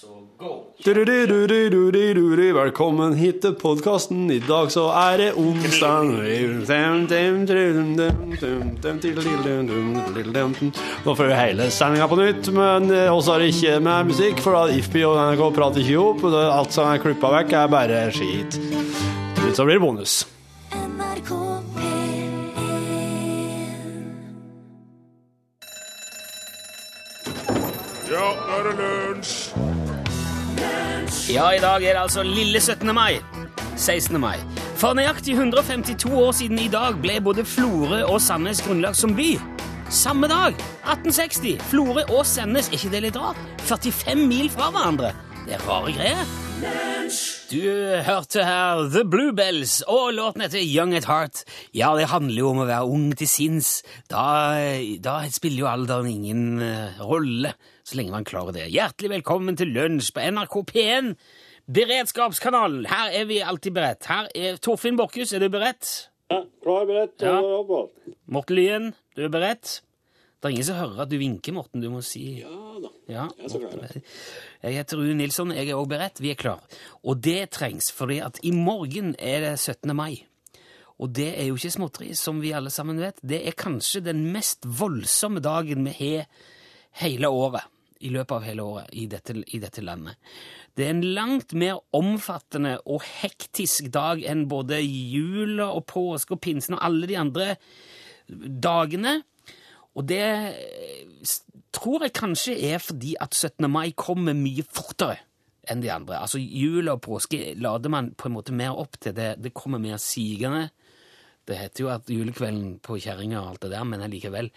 så go. Velkommen hit til podkasten. I dag så er det onsdag. Nå får vi hele sendinga på nytt, men også det ikke med musikk, for da Ifpi og NRK prater ikke opp Alt som er klippa vekk, er bare skit. Så blir det bonus. NRK P1 Ja, nå er det lunsj! Ja, i dag er det altså lille 17. mai. 16. mai. For nøyaktig 152 år siden i dag ble både Florø og Sandnes grunnlagt som by. Samme dag, 1860. Florø og Sandnes, er ikke det litt rart? 45 mil fra hverandre. Det er rare greier. Du hørte her The Bluebells, og låten heter Young at Heart. Ja, det handler jo om å være ung til sinns. Da, da spiller jo alderen ingen eh, rolle, så lenge man klarer det. Hjertelig velkommen til lunsj på NRK P1, beredskapskanalen. Her er vi alltid beredt. Her er Torfinn Borchhus, er du beredt? Ja, klar, beredt, Ja. Morten Lyen, du er beredt? Det er ingen som hører at du vinker, Morten. Du må si Ja da. Ja. Jeg er så klar. Jeg heter Rune Nilsson, jeg er også beredt. Vi er klar. Og det trengs, fordi at i morgen er det 17. mai. Og det er jo ikke småtteri, som vi alle sammen vet. Det er kanskje den mest voldsomme dagen vi har hele året. I løpet av hele året i dette, i dette landet. Det er en langt mer omfattende og hektisk dag enn både jula og påske og pinsen og alle de andre dagene. Og det tror jeg kanskje er fordi at 17. mai kommer mye fortere enn de andre. Altså jul og påske lader man på en måte mer opp til. Det, det kommer mer sigende. Det heter jo at julekvelden på kjerringa og alt det der, men allikevel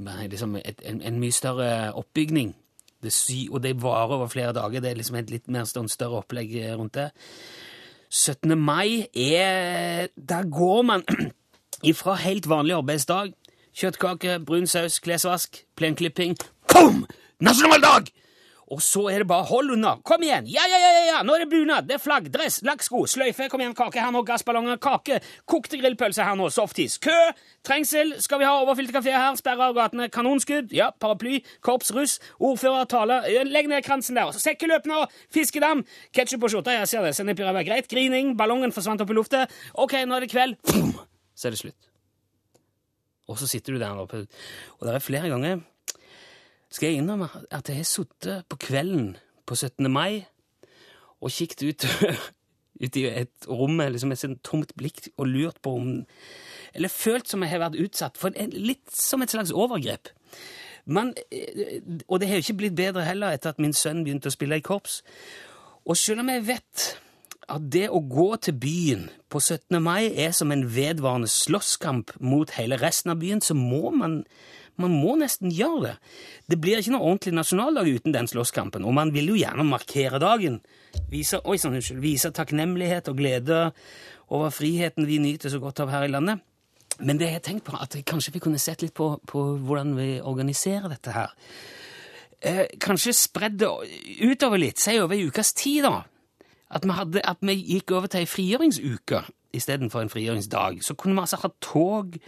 liksom en, en mye større oppbygning. Det sy, og det varer over flere dager. Det er liksom et litt mer sånn større opplegg rundt det. 17. mai er Der går man ifra helt vanlig arbeidsdag Kjøttkake, brun saus, klesvask, plenklipping Kom! Nasjonaldag! Og så er det bare hold unna. Kom igjen! Ja, ja, ja, ja, ja! Nå er det bunad, det er flagg, dress, lakksko, sløyfe, kom igjen, kake her nå, gassballonger, kake, kokte grillpølser her nå, softis, kø, trengsel, skal vi ha overfylte kafeer her, sperre av gatene, kanonskudd, ja, paraply, korps, russ, ordfører, taler, legg ned kransen der, sekkeløp nå, fiskedam, ketchup på skjorta, jeg ser det, send i greit, grining, ballongen forsvant opp i luftet. ok, nå er det kveld, Pum! så er det slutt. Og så sitter du der oppe, og det er flere ganger skal jeg innrømme at jeg har sittet på kvelden på 17. mai og kikket ut, ut i et rom med liksom et tomt blikk og lurt på om Eller følt som jeg har vært utsatt for en, litt som et slags overgrep. Men, eh, og det har jo ikke blitt bedre heller etter at min sønn begynte å spille i korps. Og selv om jeg vet at det å gå til byen på 17. mai er som en vedvarende slåsskamp mot hele resten av byen, så må man man må nesten gjøre det. Det blir ikke noe ordentlig nasjonaldag uten den slåsskampen, og man vil jo gjerne markere dagen. Vise, oi, sånn, unnskyld, vise takknemlighet og glede over friheten vi nyter så godt av her i landet. Men det jeg tenkte tenkt på, at kanskje vi kunne sett litt på, på hvordan vi organiserer dette her. Eh, kanskje spredd det utover litt, si over ei ukes tid, da. At vi, hadde, at vi gikk over til ei frigjøringsuke istedenfor en frigjøringsdag. Så kunne vi altså ha tog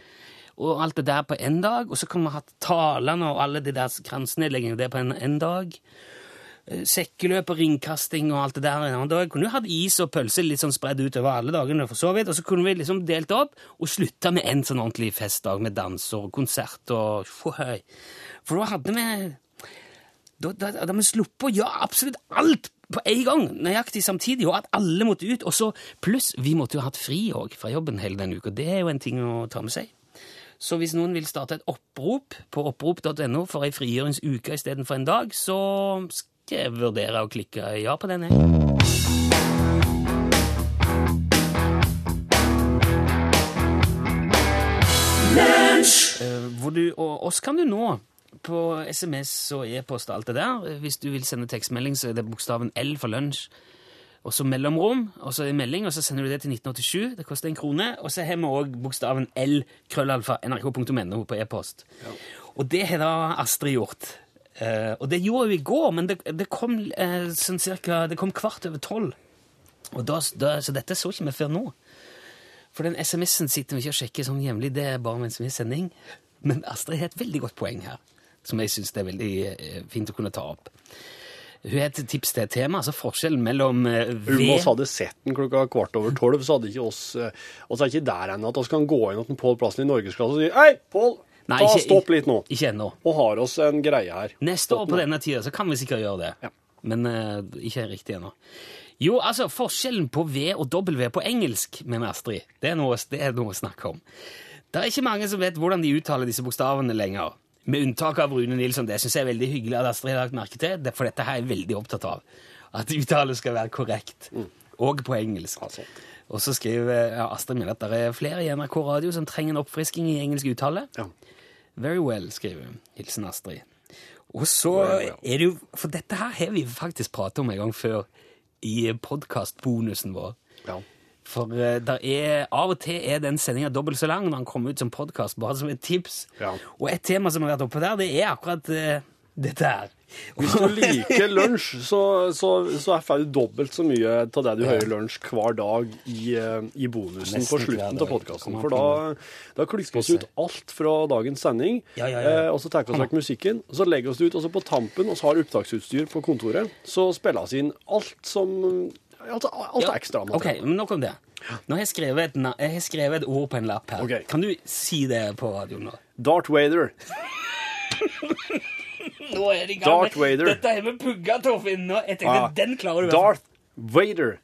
og alt det der på én dag, og så kunne vi ha talene og alle de der kransnedleggingene der på en dag. Eh, Sekkeløp og ringkasting og alt det der en annen dag. Kunne jo hatt is og pølse litt sånn spredd utover alle dagene, for så vidt, og så kunne vi liksom delt opp og slutta med en sånn ordentlig festdag med danser og konsert og Fåhøy. For da hadde vi da, hadde vi sluppet å gjøre absolutt alt på en gang, nøyaktig samtidig, og at alle måtte ut. Og så pluss, vi måtte jo ha hatt fri òg fra jobben hele den uka. Det er jo en ting å ta med seg. Så hvis noen vil starte et opprop på opprop.no for ei frigjøringsuke istedenfor en dag, så skal jeg vurdere å klikke ja på den. Eh, hvor du, og oss kan du nå på SMS og e-post og alt det der. Hvis du vil sende tekstmelding, så er det bokstaven L for lunsj. Og så mellomrom, og så en melding, og så sender du det til 1987. Det koster en krone. Og så har vi òg bokstaven L, krøllalfa, nrk.no på e-post. Og det har da Astrid gjort. Eh, og det gjorde hun i går, men det, det kom eh, sånn cirka Det kom kvart over tolv. Og da, da, så dette så ikke vi før nå. For den SMS-en sitter vi ikke og sjekker sånn jevnlig, det er bare mens vi er sending. Men Astrid har et veldig godt poeng her, som jeg syns er veldig eh, fint å kunne ta opp. Hun er et tips til et tema, altså forskjellen mellom V... Om må oss hadde sett den klokka kvart over tolv, så hadde ikke oss Og så er ikke der ennå at vi kan gå inn til Pål Plassen i norgesklasse og si Hei, Pål, Nei, ta ikke- stopp litt nå. Ikke ennå. Og har oss en greie her. Neste år på denne tida så kan vi sikkert gjøre det. Ja. Men uh, ikke riktig ennå. Jo, altså, forskjellen på V og W på engelsk, mener Astrid, det er noe, det er noe å snakke om. Det er ikke mange som vet hvordan de uttaler disse bokstavene lenger. Med unntak av Rune Nilsson. Det syns jeg er veldig hyggelig at Astrid har lagt merke til, for dette her er jeg veldig opptatt av. At uttale skal være korrekt. Og på engelsk. Altså. Og så skriver ja, Astrid Mille at det er flere i NRK Radio som trenger en oppfrisking i engelsk uttale. Ja. Very well, skriver hun. Hilsen Astrid. Og så well. er det jo For dette her har vi faktisk pratet om en gang før i podkastbonusen vår. ja. For eh, er, av og til er den sendinga dobbelt så lang når den kommer ut som podkast, bare som et tips. Ja. Og et tema som har vært oppe der, det er akkurat uh, dette her. Hvis du liker lunsj, så, så, så får du dobbelt så mye av det du hører lunsj hver dag i, eh, i bonusen på slutten av podkasten. For da, da klikker vi ut alt fra dagens sending, Ja, ja, ja. og så tar vi vekk musikken. Og så legger vi oss ut, og så på tampen, og så har opptaksutstyr på kontoret, så spiller vi inn alt som Alt, alt er ekstra. Ok, men nok om det. Nå har jeg skrevet et, jeg har skrevet et ord på en lapp her. Okay. Kan du si det på radioen nå? Darth Vader. Nå er det i gang. Dette har vi pugga, Torfinn. Nå, Jeg tenkte, Ah, den klarer du. Darth Vader.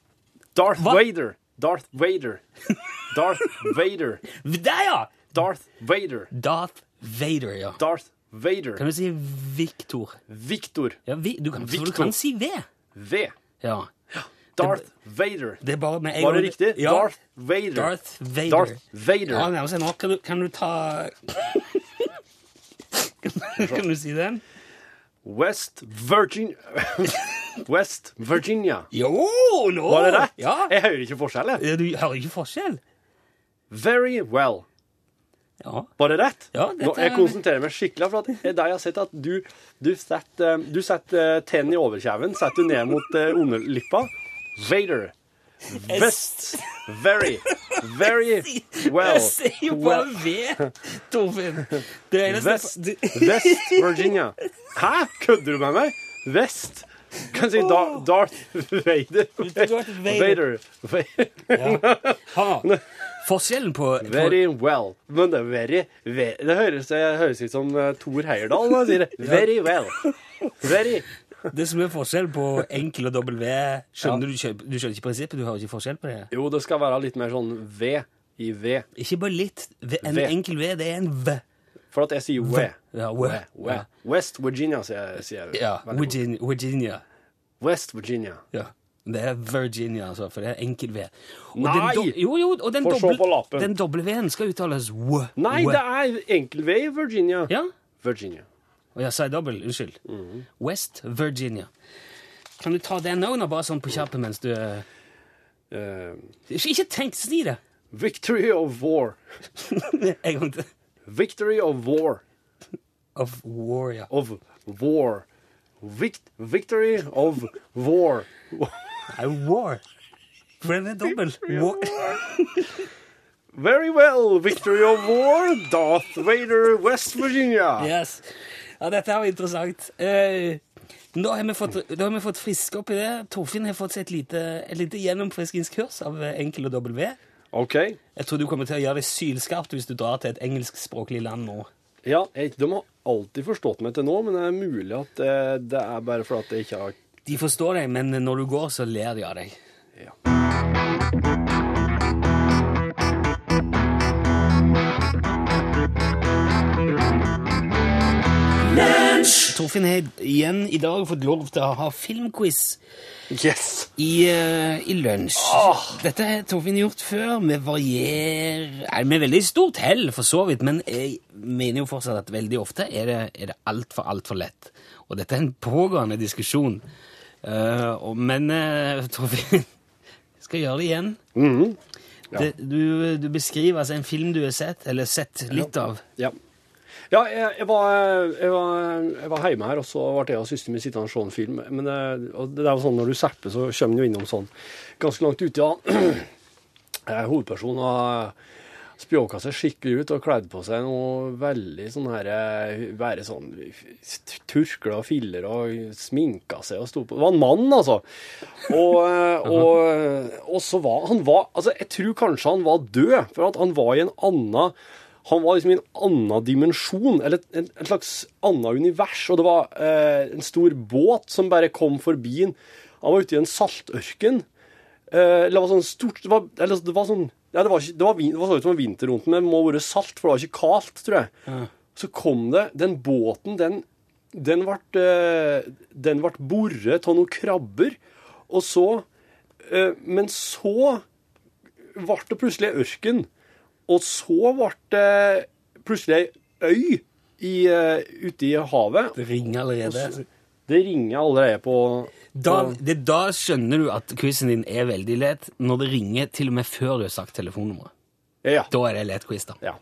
Darth Hva? Vader. Darth Vader. Darth Vader. Der, ja! Darth Vader. Darth Vader, ja. Darth Vader. Kan du si Victor? Victor. Ja, vi, du, kan, for du kan si V. V. Ja. Darth Vader. Det er bare med en Var det riktig? Ja. Darth Vader. Darth Vader. Darth Vader. Ja, men altså, nå kan du, kan du ta Kan du si den? West Virgin... West Virginia. Jo, nå! Var det rett? Ja. Jeg hører ikke forskjell, jeg. Du hører ikke forskjell? Very well. Ja. Var det rett? Ja, dette Nå, jeg er- konsentrerer meg skikkelig, for at jeg, har sett at du, du setter, eh, du setter tenn i overkjeven, setter du ned mot uh, underlippa. Vader. Vest. Very. Very well. Jeg sier jo bare V, Torfinn. Eneste West, Virginia. Hæ? Kødder du med meg? Vest? Kan si da, Darth Vader? Darth Vader. Vader. Ha. Forskjellen på, på Very well. Men det er very, ve- Det høres, det høres ut som uh, Thor Heyerdahl når han sier det. Very well. Very. Det som er forskjell på enkel og dobbel V Skjønner du, ikke- du skjønner ikke prinsippet? Du har ikke forskjell på det? Jo, det skal være litt mer sånn V i V. Ikke bare litt. En V. enkel V, det er en V. For at jeg sier V. Ja, v. v. Ja. West Virginia, sier jeg. Ja. Virginia. Virginia. West Virginia. Ja. Det er Virginia, altså, for det er enkel V. Og Nei! Den do, jo, jo, og den, Få se på lappen. den doble V-en skal uttales W. Nei, W. det er enkel V i Virginia. Ja? Virginia. Og jeg sa dobbel, unnskyld. Mhm. West Virginia. Kan du ta den òg, bare sånn på kjappen mens du Eh, Ikke tenk si det! victory of war. En gang til. Victory of war. Of war, ja. Of war. Vict victory of war. Nei, war. For den er dobbel. Very well, victory of war, Darth Vader, West Virginia. Yes. Ja, dette her var interessant. Eh, da har vi fått, da har vi fått friske opp i det. Torfinn har fått seg et lite, et lite gjennomfriskingskurs av eh, enkel og dobbel V. Ok. Jeg tror du kommer til å gjøre det sylskarpt hvis du drar til et engelskspråklig land nå. Ja, jeg, de har alltid forstått meg til nå, men det er mulig at det, det er bare fordi jeg ikke har De forstår deg, men når du går, så ler de av deg. ja. Torfinn har igjen i dag fått lov til å ha filmquiz Yes! i, uh, i lunsj. Dette har Torfinn gjort før, med varierer med veldig stort hell, for så vidt, men jeg mener jo fortsatt at veldig ofte er det, er det altfor, altfor lett. Og dette er en pågående diskusjon. Uh, og, men uh, Torfinn, skal gjøre det igjen. Mhm. Ja. Det, du, du beskriver altså en film du har sett, eller sett litt av. Ja. Ja, jeg, jeg, var, jeg, var, jeg var hjemme her, og så ble jeg og søsteren min sittende og se en film. Men det, og det er jo sånn når du zapper, så kommer du innom sånn ganske langt uti. Ja. Eh, Hovedpersonen har, spjåka seg skikkelig ut og kledd på seg noe veldig sånn her eh, Bare sånn turkler og filler og sminka seg og sto på Det var en mann, altså. Og, eh, og, og så var han var, Altså, jeg tror kanskje han var død, for at han var i en annen han var liksom i en annen dimensjon, eller en, en slags annet univers. Og det var eh, en stor båt som bare kom forbi han. Han var ute i en saltørken. Eh, det var sånn stort Det var, eller det var sånn ja, det, var ikke, det, var, det var så ut som vinter rundt, men det må ha vært salt, for det var ikke kaldt, tror jeg. Så kom det Den båten, den den ble, eh, den ble boret av noen krabber. Og så eh, Men så ble det plutselig ørken. Og så ble det plutselig ei øy i, eh, ute i havet. Det ringer allerede. Det ringer allerede på Da, det, da skjønner du at quizen din er veldig lett, når det ringer til og med før du har sagt telefonnummeret. Ja. Da er det lett quiz, da. ja.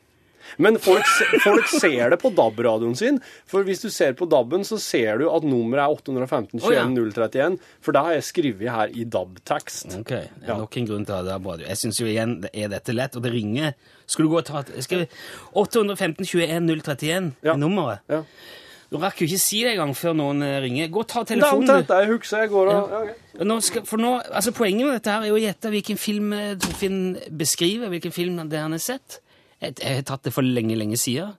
Men folk, folk ser det på DAB-radioen sin. For hvis du ser på DAB-en, så ser du at nummeret er 815 Å, ja. 21 031. For det har jeg skrevet her i DAB-tekst. Ok, Ja. nok en grunn til det er bra. Jeg syns jo igjen det er dette lett, og det ringer. Skulle du gå og ta skal vi, 815 21 031 Ja. er nummeret. Ja. Du rakk jo ikke si det engang før noen eh, ringer. Gå og ta telefonen, du. det jeg husker. Jeg går og ja, okay. Nå skal, for nå, altså Poenget med dette her er jo å gjette hvilken film eh, Torfinn beskriver, hvilken film det han har sett. Jeg, jeg har tatt det for lenge, lenge siden.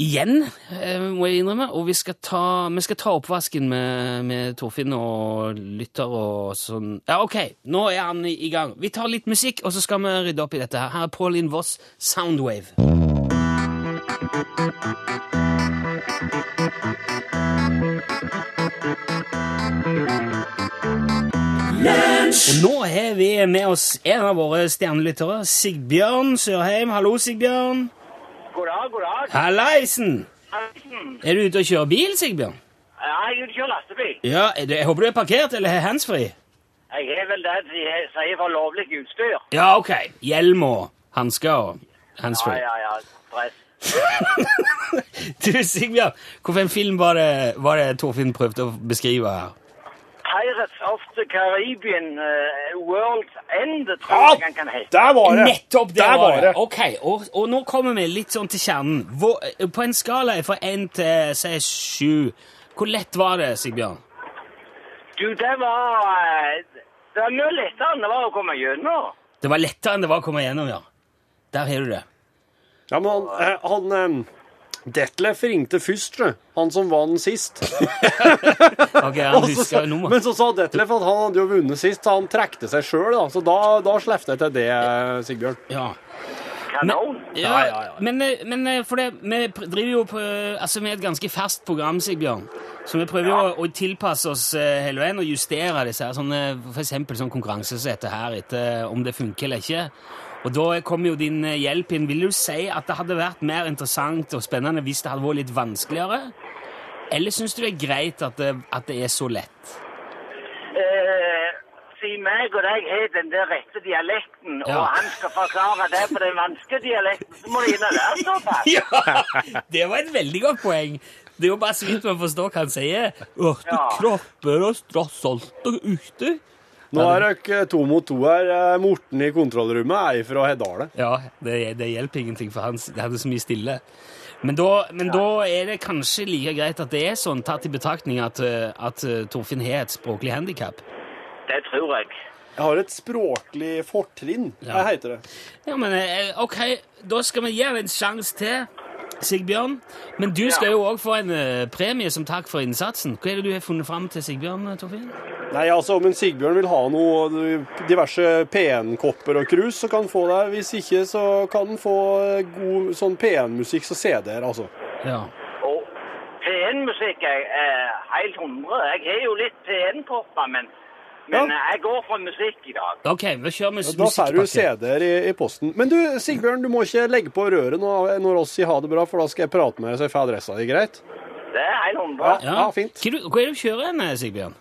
Igjen, eh, må jeg innrømme. Og vi skal ta, vi skal ta oppvasken med, med Torfinn og lytter og sånn. Ja, OK, nå er han i i gang. Vi tar litt musikk, og så skal vi rydde opp i dette her. Her er Pauline Voss, Soundwave. Og nå har vi med oss en av våre stjernelyttere, Sigbjørn Sørheim. Hallo, Sigbjørn. God dag, god dag. Hallaisen! Er du ute og kjører bil, Sigbjørn? Ja, jeg er ute og kjører lastebil. Ja, jeg håper du er parkert eller har handsfree? Jeg har vel det de sier for lovlig utstyr. Ja, ok. Hjelm og hansker og Ja, handsfree. ja, ja. Stress. Du, Sigbjørn, hvilken film var det, var det Torfinn prøvde å beskrive her? Pirates of the Caribbean uh, World's End, tror Ja, jeg den kan hete. der var det! Nettopp der, Der var det! det. Ok, og, og nå kommer vi litt sånn til kjernen. Hvor, på en skala fra én til si sju, hvor lett var det, Sigbjørn? Du, det var eh, Det var mye lettere enn det var å komme gjennom. Det var lettere enn det var å komme gjennom, ja. Der har du det. Ja, men han, eh, han eh, Detlef ringte først, tror jeg. Han som vant sist. Ok, Han husker jo men så sa Detlef at han hadde jo vunnet sist, så han trekte seg sjøl, da. Så da, da slapp jeg til det, eh, Sigbjørn. Ja. Men, Ja, Men, ja. men men for det, vi driver jo på Altså, vi er et ganske ferskt program, Sigbjørn. Så vi prøver jo å, å tilpasse oss eh, hele veien og justere disse her. Sånne, for eksempel sånn konkurranse som dette her, etter om det funker eller ikke. Og da kom jo din eh, hjelp inn. Vil du si at det hadde vært mer interessant og spennende hvis det hadde vært litt vanskeligere? Eller syns du det er greit at det, at det er så lett? Eh, siden meg og deg har den der rette dialekten, Ja. og han skal forklare det på den vanskelige dialekten, så må du inn og lære såpass. Ja, det var et veldig godt poeng. Det er jo bare så vidt man forstår hva han sier. Det Ja. klapper og strassalter ute. Nå er dere to mot to her. Eh, Morten i kontrollrommet er fra Hedale. Ja, det, det hjelper ingenting, for han det hadde så mye stille. Men, da, men da er det kanskje like greit at det er sånn, tatt i betraktning at, eh, at eh, Torfinn har et språklig handikap. Det tror jeg. Jeg har et språklig fortrinn, Ja. jeg heter det. Ja, men ok, da skal vi gi han en sjanse til, Sigbjørn. Men du skal jo òg få en eh, premie som takk for innsatsen. Hva er det du har funnet fram til Sigbjørn, eh, Torfinn? Nei, altså, Om en Sigbjørn vil ha noe diverse P1-kopper og krus, så kan han få det. Hvis ikke, så kan han få eh, god sånn P1-musikk som CD-er, altså. Ja. Og P1-musikk er, helt hundre. Jeg har jo litt P1-kopper, men, men Ja. jeg går for musikk i dag. Ok, vi kjører med Da får du. CD-er i, i posten. Men du, Sigbjørn, du må ikke legge på røret når, når oss sier ha det bra, for da skal jeg prate med deg så jeg får adressa di, greit? Det er helt hundre. Ja. Ja, fint. Hva, du- hva er det du kjører, hen, Sigbjørn?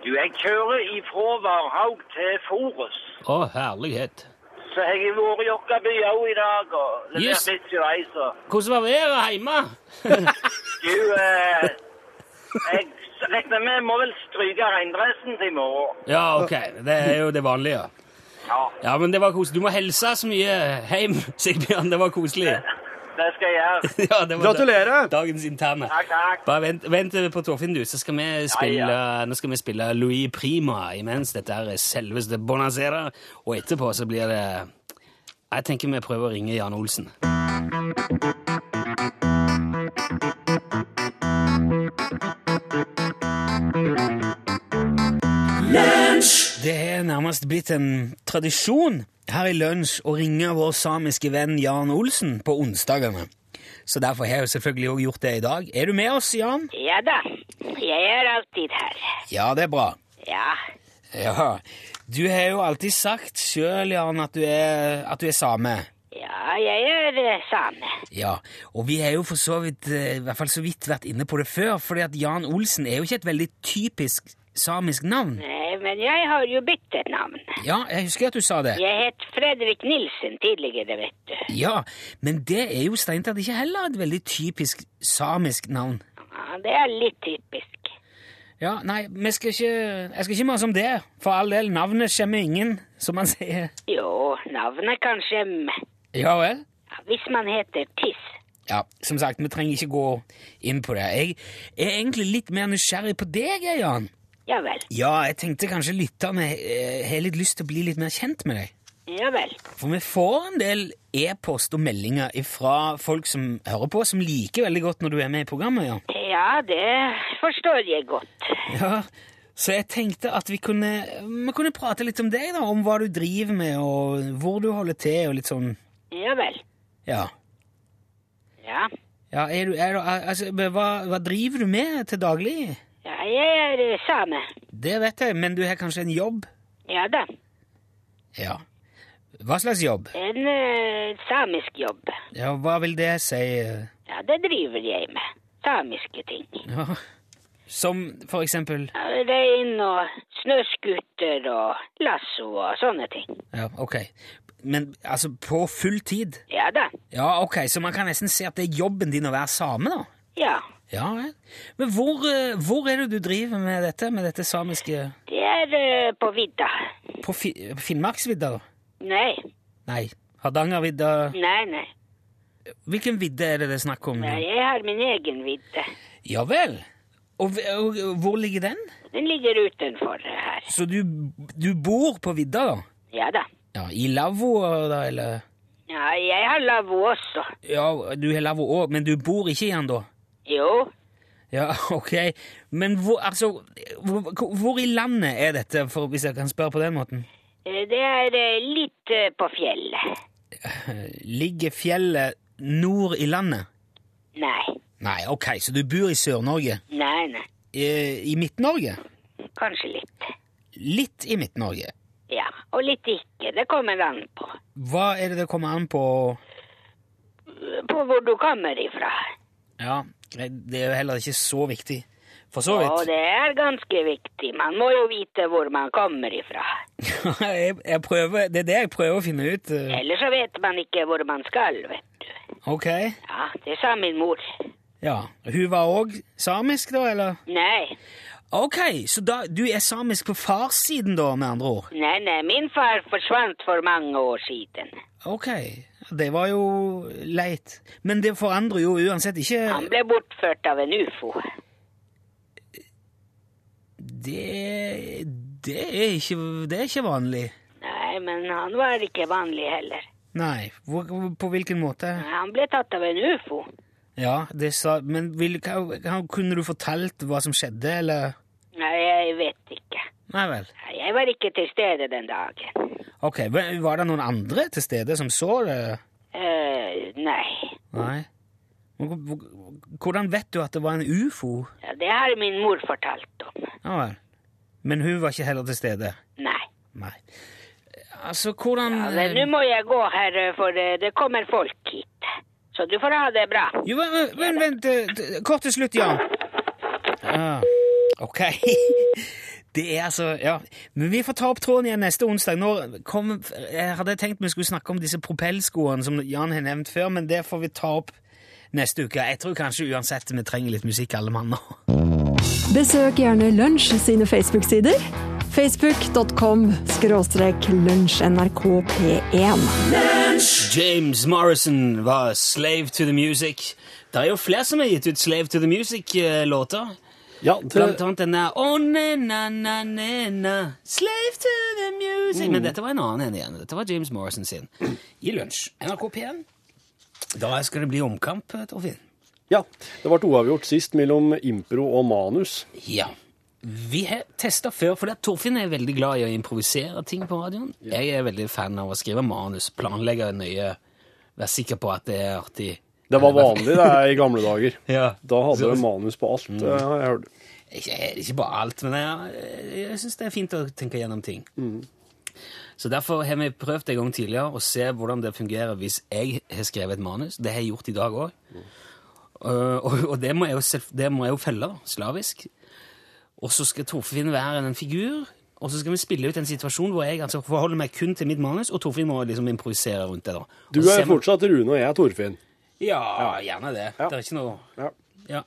Du, jeg kjører ifra Varhaug til Forus. Å, herlighet. Så jeg har vært i Jokkaby òg i dag, og levert litt til vei, så Hvordan var været hjemme? Du, eh, jeg regner med må vel stryke regndressen til i morgen. Ja, ok. Det er jo det vanlige. Ja, Ja, men det var koselig. Du må helse så mye hjem, Sigbjørn. Det var koselig. det skal jeg gjøre. Ja, Gratulerer! Dagens interne. Takk, takk. Bare vent, vent på Torfinn, du, så skal vi spille, Ja, nå skal vi spille Louis Prima imens dette er selveste Bonacera, og etterpå så blir det Jeg tenker vi prøver å ringe Jan Olsen. Det er nærmest blitt en tradisjon her i lunsj å ringe vår samiske venn Jan Olsen på onsdagene. Så derfor har jeg jo selvfølgelig også gjort det i dag. Er du med oss, Jan? Ja da, jeg er alltid her. Ja, det er bra. Ja, Ja. Du har jo alltid sagt sjøl, Jan, at du, er, at du er same. ja, jeg er eh, same. Ja, og vi har jo for så vidt, eh, i hvert fall så vidt vært inne på det før, fordi at Jan Olsen er jo ikke et veldig typisk samisk navn. Nei, men jeg har jo byttet navn. Ja, jeg husker at du sa det. Jeg het Fredrik Nilsen tidligere, vet du. Ja, men det er jo strengt tatt ikke heller et veldig typisk samisk navn. Ja, det er litt typisk. Ja, nei, vi skal ikke, jeg skal ikke mase om det. For all del, navnet skjemmer ingen, som man sier. Jo, navnet kan skjemme. Ja vel? Ja, hvis man heter Tiss. Ja, som sagt, vi trenger ikke gå inn på det. Jeg er egentlig litt mer nysgjerrig på deg, Jan. Ja vel, Ja, jeg tenkte kanskje lytterne eh, har litt lyst til å bli litt mer kjent med deg. ja vel. For vi får en del e-post og meldinger fra folk som hører på, som liker veldig godt når du er med i programmet, Ja, Ja, det forstår jeg godt. Ja, så jeg tenkte at vi kunne, vi kunne prate litt om deg, da, om hva du driver med, og hvor du holder til, og litt sånn, Ja vel. ja. Ja, Ja, er du, er du, altså, hva, hva driver du med til daglig? Ja jeg er eh, same. Det vet jeg, men du har kanskje en jobb? Ja da, Ja. Hva slags jobb? en uh, samisk jobb. Ja, hva vil det si? Ja, det driver jeg med. Samiske ting. Ja. Som for eksempel Ja, Rein og snøskuter og lasso og sånne ting. Ja, ok. Men altså, på full tid? Ja da. Ja, ok, så man kan nesten si at det er jobben din å være same, da? Ja. Ja. Men hvor, eh, hvor er det du driver med dette, med dette samiske Det er eh, på vidda. På fi Finnmarksvidda, da? Nei, Nei. Hardangervidda nei, nei. Hvilken vidde er det det er snakk om? nei. Jeg har min egen vidde. Ja vel. Og, og, og hvor ligger den? Den ligger utenfor her. Så du, du bor på vidda, da? Ja da. Ja, I lavvo, da, eller? Ja, jeg har lavvo også. Ja, du har lavvo òg, men du bor ikke i den, da? Jo, Ja, ok. Men hvor, altså, hvor, hvor i landet er dette, for, hvis jeg kan spørre på den måten? eh, det er eh, litt eh, på fjellet. Ligger fjellet nord i landet? Nei, Nei, ok, så du bor i Sør-Norge. nei, nei. I, I Midt-Norge? Kanskje litt. Litt i Midt-Norge. Ja, og litt ikke. Det kommer an på. Hva er det det kommer an på På hvor du kommer ifra. Ja, det er jo heller ikke så viktig. For så vidt. Ja, det er ganske viktig. Man må jo vite hvor man kommer ifra. jeg, jeg prøver, det er det jeg prøver å finne ut. eh. Ellers så vet man ikke hvor man skal, vet du. Ok. Ja, det sa min mor. Ja. Hun var òg samisk, da, eller? Nei, Ok, så da, du er samisk på farssiden, da, med andre ord? nei, nei, min far forsvant for mange år siden. Ok, det var jo leit. Men det forandrer jo uansett ikke Han ble bortført av en ufo. Det, det, er ikke, det er ikke vanlig. Nei, men han var ikke vanlig heller. Nei, på hvilken måte? Han ble tatt av en ufo. Ja, det sa Men vil, kan- kunne du fortalt hva som skjedde, eller? Nei, jeg vet ikke. Nei vel. Jeg var ikke til stede den dagen. Ok, Var det noen andre til stede som så det? Uh, nei. Nei. Hvor- hvor- Hvordan vet du at det var en ufo? Ja, det har min mor fortalt om. Ja vel. Men hun var ikke heller til stede? Nei. Nei. Altså, hvordan Ja, men nå må jeg gå her, eh, for eh, det kommer folk hit. Så du får ha det bra. Jo, men vent, eh, kort til slutt, Jan. Ah, ok. Det er altså Ja. Men vi får ta opp tråden igjen neste onsdag. Nå kom, jeg hadde tenkt vi skulle snakke om disse propellskoene som Jan har nevnt før, men det får vi ta opp neste uke. Jeg tror kanskje uansett vi trenger litt musikk, alle mann nå. Besøk gjerne Lunsj sine Facebook-sider. Facebook.com skråstrek lunsjnrkp1. James Morrison var 'Slave to the Music'. Det er jo flere som har gitt ut 'Slave to the Music'-låter. Ja, Blant annet denne oh, na, na, na, 'Slave to the Music'. Mm. Men dette var en annen en igjen. Dette var James Morrison sin. I lunsj. NRK P1. Da skal det bli omkamp, Torfinn. ja, det ble uavgjort sist mellom impro og manus. Ja. Vi har testa før, for Torfinn er veldig glad i å improvisere ting på radioen. Jeg er veldig fan av å skrive manus, planlegge nøye, være sikker på at det er artig. Det var vanlig det i gamle dager. Ja. Da hadde du manus på alt, Mm. eh, har jeg hørt. Ikke, ikke bare alt, men jeg, jeg syns det er fint å tenke gjennom ting. Så derfor har vi prøvd en gang tidligere å se hvordan det fungerer hvis jeg har skrevet et manus. Det har jeg gjort i dag òg. og, og det, må jo, det må jeg jo felle slavisk. Og så skal Torfinn være en figur, og så skal vi spille ut en situasjon hvor jeg altså forholder meg kun til mitt manus, og Torfinn må liksom improvisere rundt det. da. Du Og er fortsatt Rune, og jeg er Torfinn. Ja, gjerne det. Det er ikke noe Ja. ja.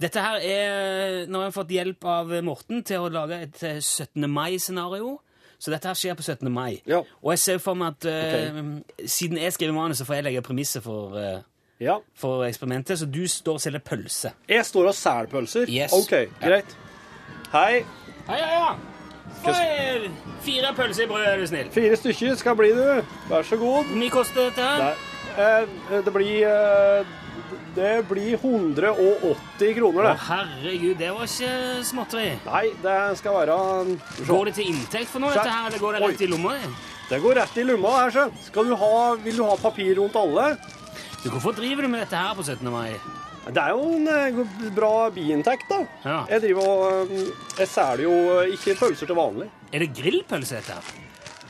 Dette her er Nå har jeg fått hjelp av Morten til å lage et eh, 17. mai-scenario. Så dette her skjer på 17. mai. Ja. Og jeg ser for meg at eh, siden jeg skriver manus, så får jeg legge premisset for, uh, Ja. for eksperimentet. Så du står og selger pølse. Jeg står og selger pølser. Yes. OK, greit. Hei. Hei, ja, ja. Eh, fire pølser i brød, er du snill. Fire stykker skal bli, du. Vær så god. Hvor mye koster dette? her? Eh, det blir eh, Det blir 180 kroner, Å, det. herregud, det var ikke småtteri. Nei, det skal være Går det til inntekt for noe, dette her, eller går det rett Oi. i lomma? Det går rett i lomma her, så. Skal du ha, vil du ha papir rundt alle? Du, Hvorfor driver du med dette her på 17. mai? Det er jo en eh, bra biinntekt, da. Ja. Jeg driver og eh, Jeg selger jo ikke pølser til vanlig. Er det grillpølse, dette her?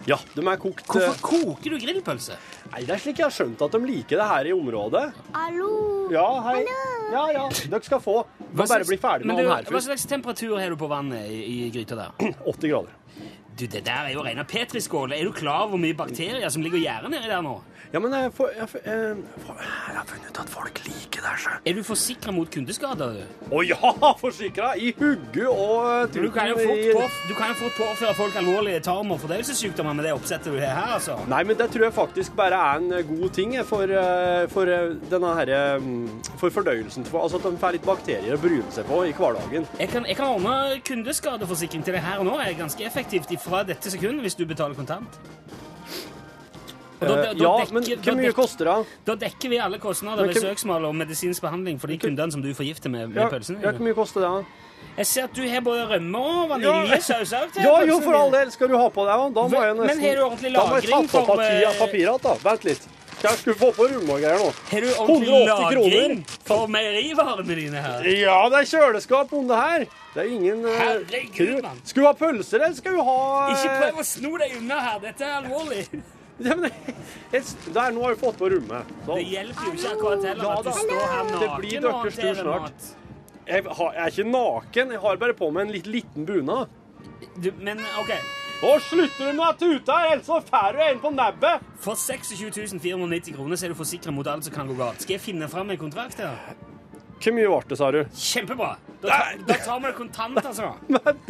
Ja, de er kokt eh, Hvorfor koker du grillpølse? Nei, det er slik jeg har skjønt at de liker det her i området. Hallo? Ja, hei. Ja, ja, dere skal få. Må bare bli ferdig med Men du, han her Hva slags temperatur har du på vannet i, i gryta der? 80 grader. Du, Det der er jo rene petriskål. Er du klar over hvor mye bakterier som ligger og gjærer nedi der nå? Ja, men jeg, får, jeg, får- jeg, får- jeg har funnet ut at folk liker det, Så. Er du forsikra mot kundeskader? Å Å ja, forsikra! I hugget og Du kan jo fort, du kan jo fort påføre folk alvorlige tarm- og fordøyelsessykdommer med det oppsettet du har her. altså. Nei, men det tror jeg faktisk bare er en eh, god ting eh, for, eh, for denne her, eh, for fordøyelsen. For, altså at de får litt bakterier å bryne seg på i hverdagen. Jeg kan, jeg kan ordne kundeskadeforsikring til deg her og nå. er ganske effektivt fra dette sekundet hvis du betaler kontant. Da- Eh, da- da ja, dekker- men hvor mye koster det? Da dekker vi alle kostnader Men ved søksmål og medisinsk behandling for de kundene som du forgifter med, med Ja, pølsene. ja, hvor mye koster det? Jeg ser at du har både rømme og vaniljesaus òg Ja, jo, for all del. Skal du ha på deg òg? Da må jeg jeg men nesten har du ordentlig Da må jeg ta på for, papir, eh, papiret igjen, da. Vent litt. Jeg skulle få på greier nå. Har du ordentlig lagring for meierivarene dine her? Ja, det er kjøleskap under her. Det er ingen eh, Herregud, mann. Skal du ha pølser, eller skal du ha eh, Ikke prøv å sno deg unna her. Dette er alvorlig. Ja, men, Der, nå har vi fått på rommet. Da. Det hjelper jo ikke akkurat heller at du står her naken. Det blir naken og deres tur snart. Jeg, har, jeg er ikke naken, jeg har bare på meg en litt liten bunad. Men OK. Nå slutter du med å tute, ellers så får du en på nebbet. For 26 490 kroner så er du forsikra mot alt som kan gå galt. Skal jeg finne fram en kontrakt her? Hvor mye ble det, sa du? Kjempebra. Da, ta, da tar vi det kontant, altså.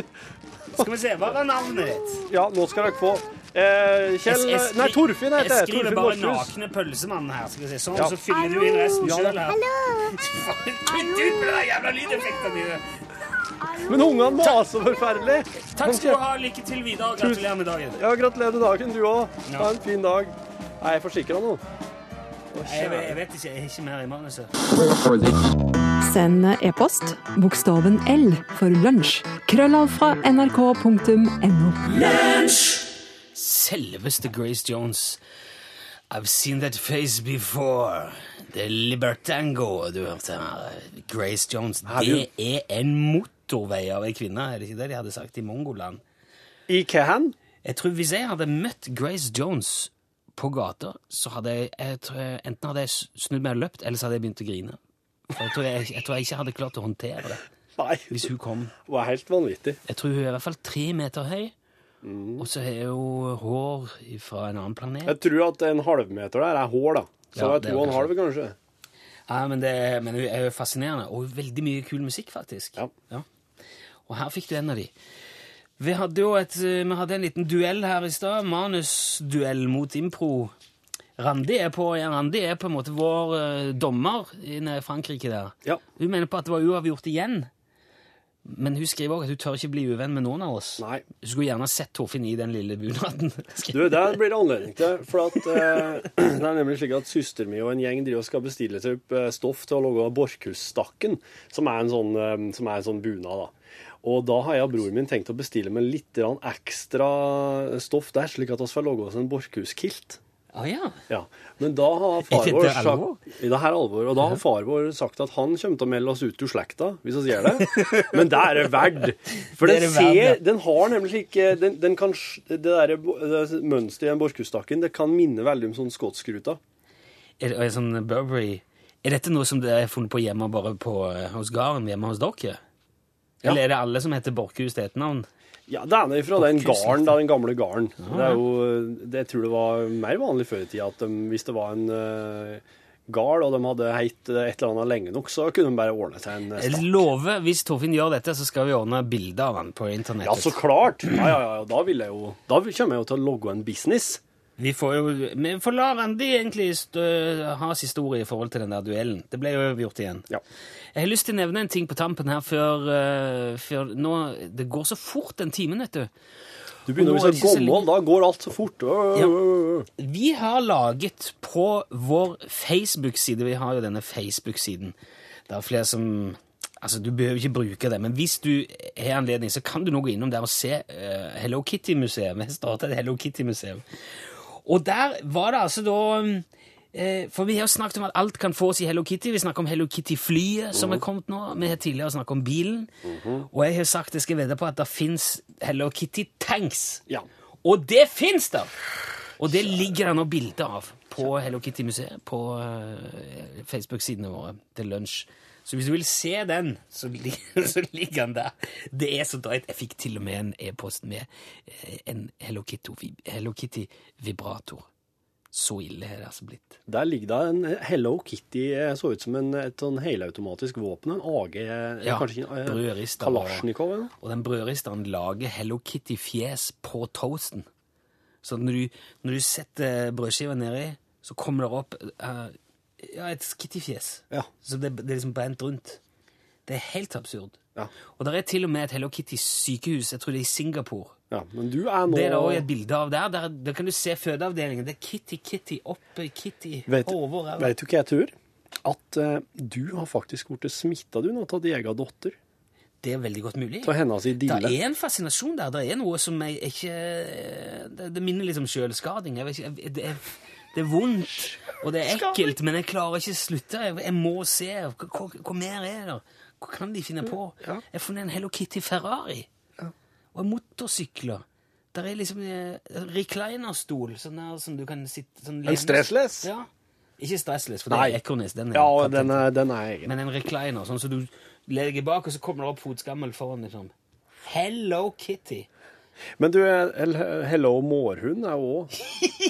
Skal vi se. Hva var navnet ditt? Ja, nå skal dere få. Eh, Kjell Jeg- jeg Nei, Torfinn heter Jeg jeg. skriver bare 'nakne pølsemann' her. Skal vi si. Sånn, Ja. så fyller du inn resten Ja, sjøl her. Kutt ut med de jævla lydeffektene dine! Men ungene maser forferdelig. Takk skal du ha. Lykke til videre, og gratulerer med dagen. Ja, gratulerer med dagen, du òg. Ja. Ha en fin dag. Er jeg forsikra nå? Jeg, jeg vet ikke. Jeg er ikke mer i manuset. Send e-post bokstaven L for lunsj. Krøllav fra nrk.no. Selveste Grace Jones. I've seen that face before. Er Libertango du hørte her. Grace Jones. Det er en motorvei av ei kvinne, er det ikke det de hadde sagt i Mongoland? I hva hen? Jeg tror Hvis jeg hadde møtt Grace Jones på gata, så hadde jeg, jeg tror enten hadde jeg snudd meg og løpt, eller så hadde jeg begynt å grine. For jeg tror jeg, jeg tror jeg ikke hadde klart å håndtere det Nei, hvis hun kom. hun er helt vanvittig. Jeg tror hun er i hvert fall tre meter høy, og så har hun hår fra en annen planet. Jeg tror at en halvmeter der er hår, da. Så Ja, det er to og en halv, kanskje. Ja, men, det, men hun er jo fascinerende, og veldig mye kul musikk, faktisk. Ja. Og her fikk du en av de. Vi hadde jo et, eh, vi hadde en liten duell her i stad. Manusduell mot impro. Randi er, på, ja, Randi er på en måte vår eh, dommer i i Frankrike der. Ja. Hun mener på at det var uavgjort igjen. Men hun skriver òg at hun tør ikke bli uvenn med noen av oss. Nei. Hun skulle gjerne sett Torfinn i den lille bunaden. Du, det blir det anledning til. For at, eh, det er nemlig slik at søster mi og en gjeng driver og skal bestille typ, eh, stoff til å lage Borchhusstakken, som er en sånn, eh, som er en sånn bunad. da. Og da har jeg og broren min tenkt å bestille med litt ekstra stoff der, slik at vi får lage oss en Borchhus-kilt. Å ja. Ja, men da har far Er vår sagt, I det her er alvor, og da har far vår sagt at han kommer til å melde oss ut av slekta, hvis vi gjør det. Men det er det verdt. For er den, det verdt, ja. den har nemlig ikke den, den kan, Det der det mønsteret i den borchhusstakken, det kan minne veldig om sånn skotskruta. Er det er sånn Burberry Er dette noe som dere har funnet på hjemme bare på, eh, hos gården hjemme hos dere? Ja. Eller er det alle som heter Borchhus til etternavn? Ja, det er fra den garden, da, den gamle garden. Det er jo, det, jeg tror det var mer vanlig før i tida at de, hvis det var en uh, gard, og de hadde heit et eller annet lenge nok, så kunne de bare ordne seg en eh, Jeg lover, hvis Torfinn gjør dette, så skal vi ordne bilde av han på internettet. Ja, så klart! Ja, ja, ja, da vil jeg jo Da kommer jeg jo til å logge en business. Vi får jo Vi får la Randi egentlig stø, ha siste ordet i forhold til den der duellen. Det ble jo gjort igjen. Ja. Jeg har lyst til å nevne en ting på tampen her før, uh, før nå, Det går så fort den timen, vet du. Du begynner å bli så gammel, da går alt så fort. Ja. Vi har laget på vår Facebook-side Vi har jo denne Facebook-siden. Det er flere som Altså, Du behøver ikke bruke det, men hvis du har anledning, så kan du nå gå innom der og se uh, Hello Kitty-museet. Vi har startet et Hello Kitty-museum. Og der var det altså da eh, For vi har snakket om at alt kan fås i Hello Kitty. Vi snakker om Hello Kitty-flyet som er kommet nå. Vi har tidligere snakket om bilen. Og jeg har sagt jeg skal vedde på at det fins Hello Kitty-tanks. Ja. Og det fins der! Og det ligger det nå bilder av på Hello Kitty-museet på eh, Facebook-sidene våre til lunsj. Så hvis du vil se den, så, li så ligger den der. Det er så drøyt. Jeg fikk til og med en e-post med eh, en Hello Kitty- Hello Kitty-vibrator. så ille er det altså blitt. Der ligger det en Hello Kitty, eh, så ut som en, et sånn helautomatisk våpen. En AG, eh, Ja, kanskje en. Kalasjnikov eller? Og den brødristeren lager Hello Kitty-fjes på toasten. Så når du, når du setter brødskiva nedi, så kommer det opp eh, ja, et Kitty-fjes. Ja. Så det, det er liksom brent rundt. Det er helt absurd. Ja. Og det er til og med et Hello Kitty-sykehus, jeg tror det er i Singapore. ja. Men du er nå Det er det også et bilde av der. Der, der kan du se fødeavdelingen. Det er Kitty, Kitty, oppe Kitty, over her. vet du hva jeg tror? At uh, du har faktisk blitt smitta du nå av din egen datter. Det er veldig godt mulig. Av hennes Det dille. er en fascinasjon der. Det er noe som jeg ikke Det, det minner litt om selvskading. Jeg vet ikke, jeg, det, er, det er vondt, og det er ekkelt, men jeg klarer ikke å slutte. Jeg, jeg må se. Hva, hva, mer er det? Hva kan de finne på? Ja. Jeg har funnet en Hello Kitty Ferrari. Og motorsykler. Der er liksom en reclinerstol, sånn der som du kan sitte sånn En stressless? Ja. Ikke stressless, for det er Ekornis. Den er Ja, den er, den er egen. Men en recliner, sånn som du legger bak, og så kommer det opp fotskammel foran. liksom. Hello Kitty. Men du, eh, Hello Mårhund er jo òg ja,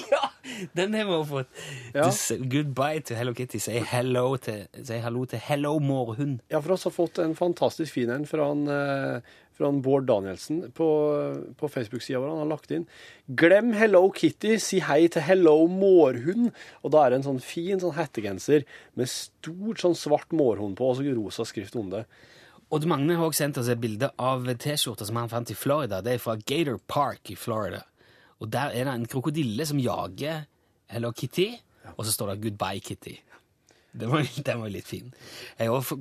den har vi også fått. Ja. Du Goodbye til Hello Kitty. Si hello til, si hallo til Hello Mårhund. Ja, for oss har fått en fantastisk fin en fra, han, eh, fra han Bård Danielsen på, på Facebook-sida vår. Han har lagt inn 'Glem Hello Kitty, si hei til Hello Mårhund'. Og da er det en sånn fin sånn hettegenser med stort sånn svart mårhund på, og så rosa skrift under. Odd Magne har også sendt oss et bilde av T-skjorta som han fant i Florida. Det er fra Gator Park i Florida. Og der er det en krokodille som jager Hello Kitty, og så står det 'Goodbye, Kitty'. Den var, den var litt fin. Jeg har også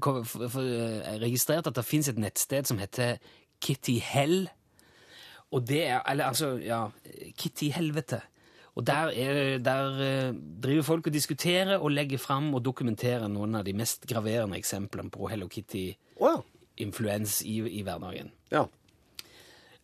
registrert at det fins et nettsted som heter Kitty Hell. Og det er Eller altså, ja Kitty Helvete. Og der, er, der eh, driver folk og diskuterer og legger fram og dokumenterer noen av de mest graverende eksemplene på Hello Kitty-influens i, i hverdagen. ja.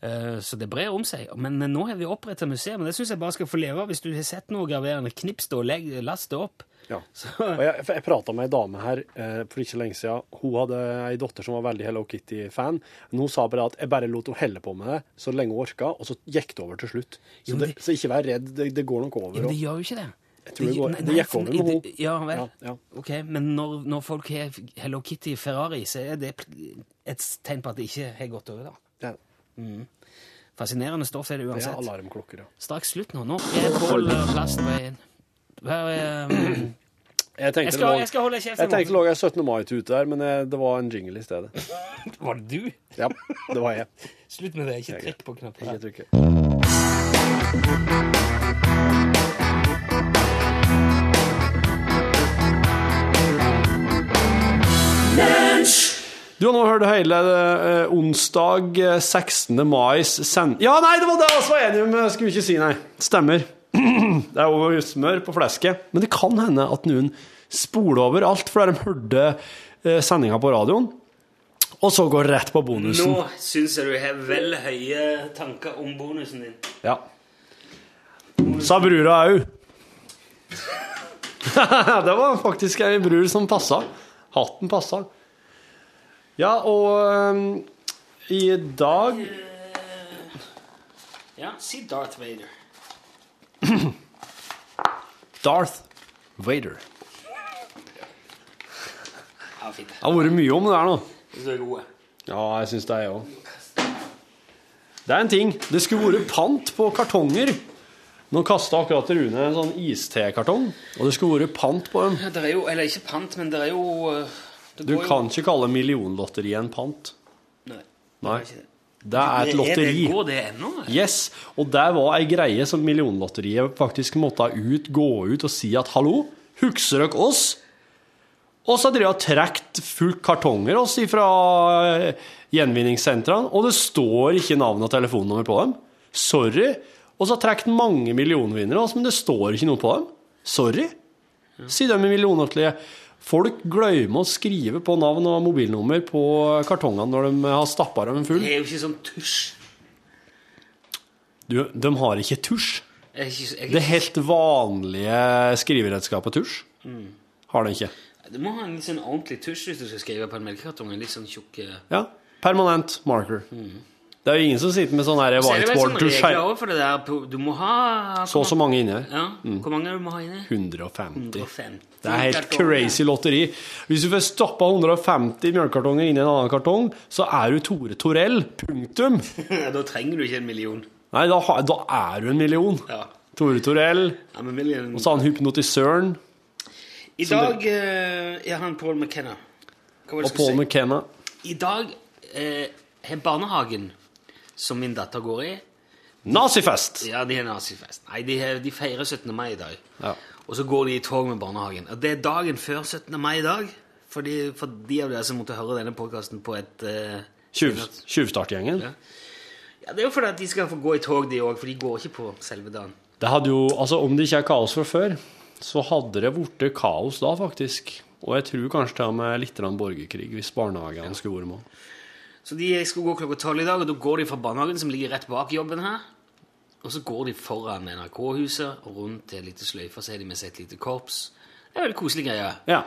Eh, Så det brer om seg. Men nå har vi opprettet museum, det syns jeg bare skal få leve av. Hvis du har sett noe graverende, knips det og legg, last det opp. Ja. Og jeg, jeg prata med ei dame her eh, for ikke lenge siden. Hun hadde ei datter som var veldig Hello Kitty-fan. Men hun sa bare at jeg bare lot henne helle på med det så lenge hun orka, og så gikk det over til slutt. Så, Jo, det, det- så ikke vær redd, det, det går nok over. men det gjør jo ikke det. Jeg tror det går- nei, det gikk over med henne. Ja vel. Ja, ja. Ok, Men når, når folk har Hello Kitty Ferrari, så er det et tegn på at det ikke har gått over, da. Ja. Fascinerende stoff er det uansett. Det er alarmklokker, ja. Straks slutt nå. Nå er Pål eh, Plast på veien. Her er, mm, Jeg tenkte, jeg, skal, lå- jeg skal holde kjeft. jeg tenkte det lå en 17. mai-tute der, men jeg, det var en jingle i stedet. Var det du? Ja, det var jeg. Slutt med det. Ikke trykk på knappen. Ikke trykke. Du har nå hørt hele eh, onsdag eh, 16. mais send... Ja, nei, det var det jeg var enig om! Skulle ikke si nei. Stemmer. Det er jo smør på flesket. Men det kan hende at noen spoler over alt, for de hørte eh, sendinga på radioen, og så går rett på bonusen. Nå syns jeg du har vel høye tanker om bonusen din. Ja. Sa brura au. det var faktisk ei brur som passa. Hatten passa. Ja, og um, i dag Ja, si Darth Vader. Darth Vader. Ja, fint. Det har vært mye om det der nå. Det er gode. Ja, jeg syns det, jeg òg. Det er en ting. Det skulle vært pant på kartonger. Nå kasta akkurat Rune en sånn iste-kartong, og det skulle vært pant på dem. Ja, det er jo, eller ikke pant, men det er jo eh, Du jo- kan ikke kalle millionlotteriet en pant. Nei. Nei. det. Det er et Det- lotteri. Det, går det ennå? Yes, og der var ei greie som Millionlotteriet faktisk måtte ut, gå ut og si at hallo, husker dere oss? Og så har dere trukket fullt kartonger oss fra gjenvinningssentrene, og det står ikke navn og telefonnummer på dem. Sorry. Og så har trukket mange millionvinnere oss, men det står ikke noe på dem. Sorry, sier de i Millionlotteriet. Folk glemmer å skrive på navn og mobilnummer på kartongene når de har stappa dem full. Det er jo ikke sånn tusj. Du, de har ikke tusj. Jeg jeg, jeg, Det helt vanlige skriveredskapet tusj har de ikke. Du må ha en litt sånn ordentlig tusj hvis du skal skrive på en melkekartong. En litt sånn tjukk. Ja, permanent marker. Det er jo ingen som sitter med sånn er regler også for Du må ha Så og så mange inni her. Ja, Hvor mange du må ha inni? 150. 150. Det er helt kartonger. crazy lotteri. Hvis du får stappa 150 melkekartonger i en annen kartong, så er du Tore Torell. Punktum. da trenger du ikke en million. Nei, da, da er du en million. Ja. Tore Torell. ja. Og så har han hypnotisøren I dag det... er han Paul McKenna. Og Paul si? McKenna. I dag eh, har barnehagen, som min datter går i Nazifest! Ja, de har nazifest. Nei, de, har- de feirer 17. mai i dag. Ja. Og så går de i tog med barnehagen. Og det er dagen før 17. mai i dag. Fordi, for de av dere som måtte høre denne podkasten på et Tjuvstartgjengen? Uh, Ja. Ja, Det er jo fordi at de skal få gå i tog, de òg, for de går ikke på selve dagen. Det hadde jo, altså Om det ikke er kaos fra før, så hadde det blitt kaos da, faktisk. Og jeg tror kanskje til og med litt borgerkrig hvis barnehagene skulle vært med. Så de skal gå klokka tolv i dag, og da går de fra barnehagen, som ligger rett bak jobben her. Og så går de foran NRK-huset og rundt til et lite sløyfe, så har de med seg et lite korps. Det er veldig koselig greie. Ja.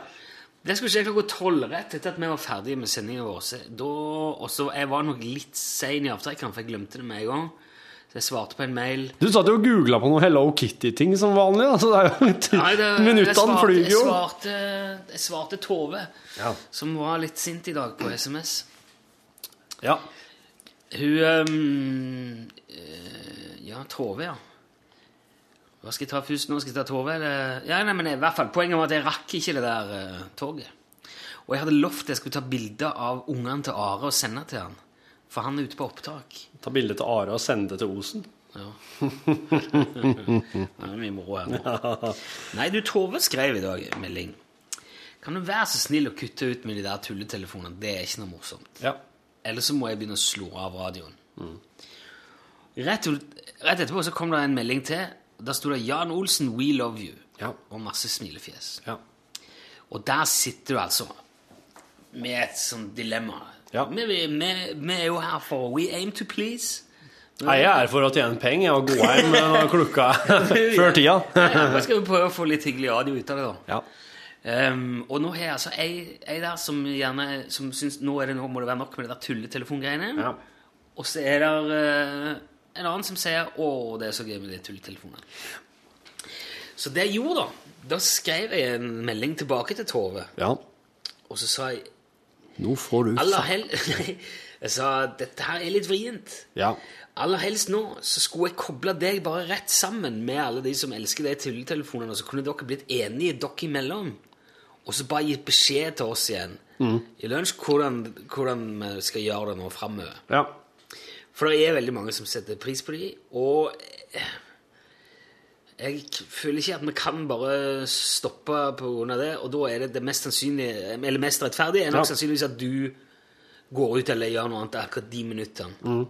Det skulle skje klokka tolv, rett etter at vi var ferdige med sendinga vår. Og så jeg var nok litt sein i avtrekkeren, for jeg glemte det med en gang. Så jeg svarte på en mail. Du satt jo og googla på noe Hello Kitty-ting som vanlig. altså det er jo jeg Minuttene svarte- jo. Jeg svarte, jeg svarte Tove, Ja. som var litt sint i dag på SMS. Ja. Hun eh, Ja, Tove, ja. Hva skal jeg ta først nå? Skal jeg ta Tove? Eller? Ja, nei, men i hvert fall, Poenget var at jeg rakk ikke det der uh, toget. Og jeg hadde lovt jeg skulle ta bilde av ungene til Are og sende til han. For han er ute på opptak. Ta bilde til Are og sende det til Osen. Ja. det er mye moro her nå. Nei, du, Tove skrev i dag melding. Kan du være så snill å kutte ut med de der tulletelefonene? Det er ikke noe morsomt. Ja. Eller så må jeg begynne å slå av radioen. Rett, rett etterpå så kom det en melding til. Der sto det 'Jan Olsen, we love you'. Ja. Og masse smilefjes. Ja. Og der sitter du altså med et sånt dilemma. Ja. Vi, vi, vi, er jo her for We aim to please. Nei, jeg er for å tjene penger og gå hjem og klokka før tida. Ja, Da skal vi prøve å få litt hyggelig radio ut av det, da. Ja. Ehm, og nå har jeg altså ei, ei der som gjerne som syns nå, det, nå må det være nok med det der tulletelefongreiene. Ja. Og så er det uh, en annen som sier 'Å, det er så gøy med de tulletelefonene'. Så det jeg gjorde, da Da skrev jeg en melding tilbake til Tove, ja. og så sa jeg Nå får du Aller, hel Jeg sa dette her er litt vrient. Ja. Aller helst nå så skulle jeg koble deg bare rett sammen med alle de som elsker de tulletelefonene, og så kunne dere blitt enige dere imellom. Og så bare gitt beskjed til oss igjen i lunsj hvordan, hvordan vi skal gjøre det nå framover. ja. For det er veldig mange som setter pris på de, og eh, jeg føler ikke at vi kan bare stoppe av det, og da er det det mest eller mest rettferdige, er nok Ja. sannsynligvis at du går ut eller gjør noe annet akkurat de minuttene.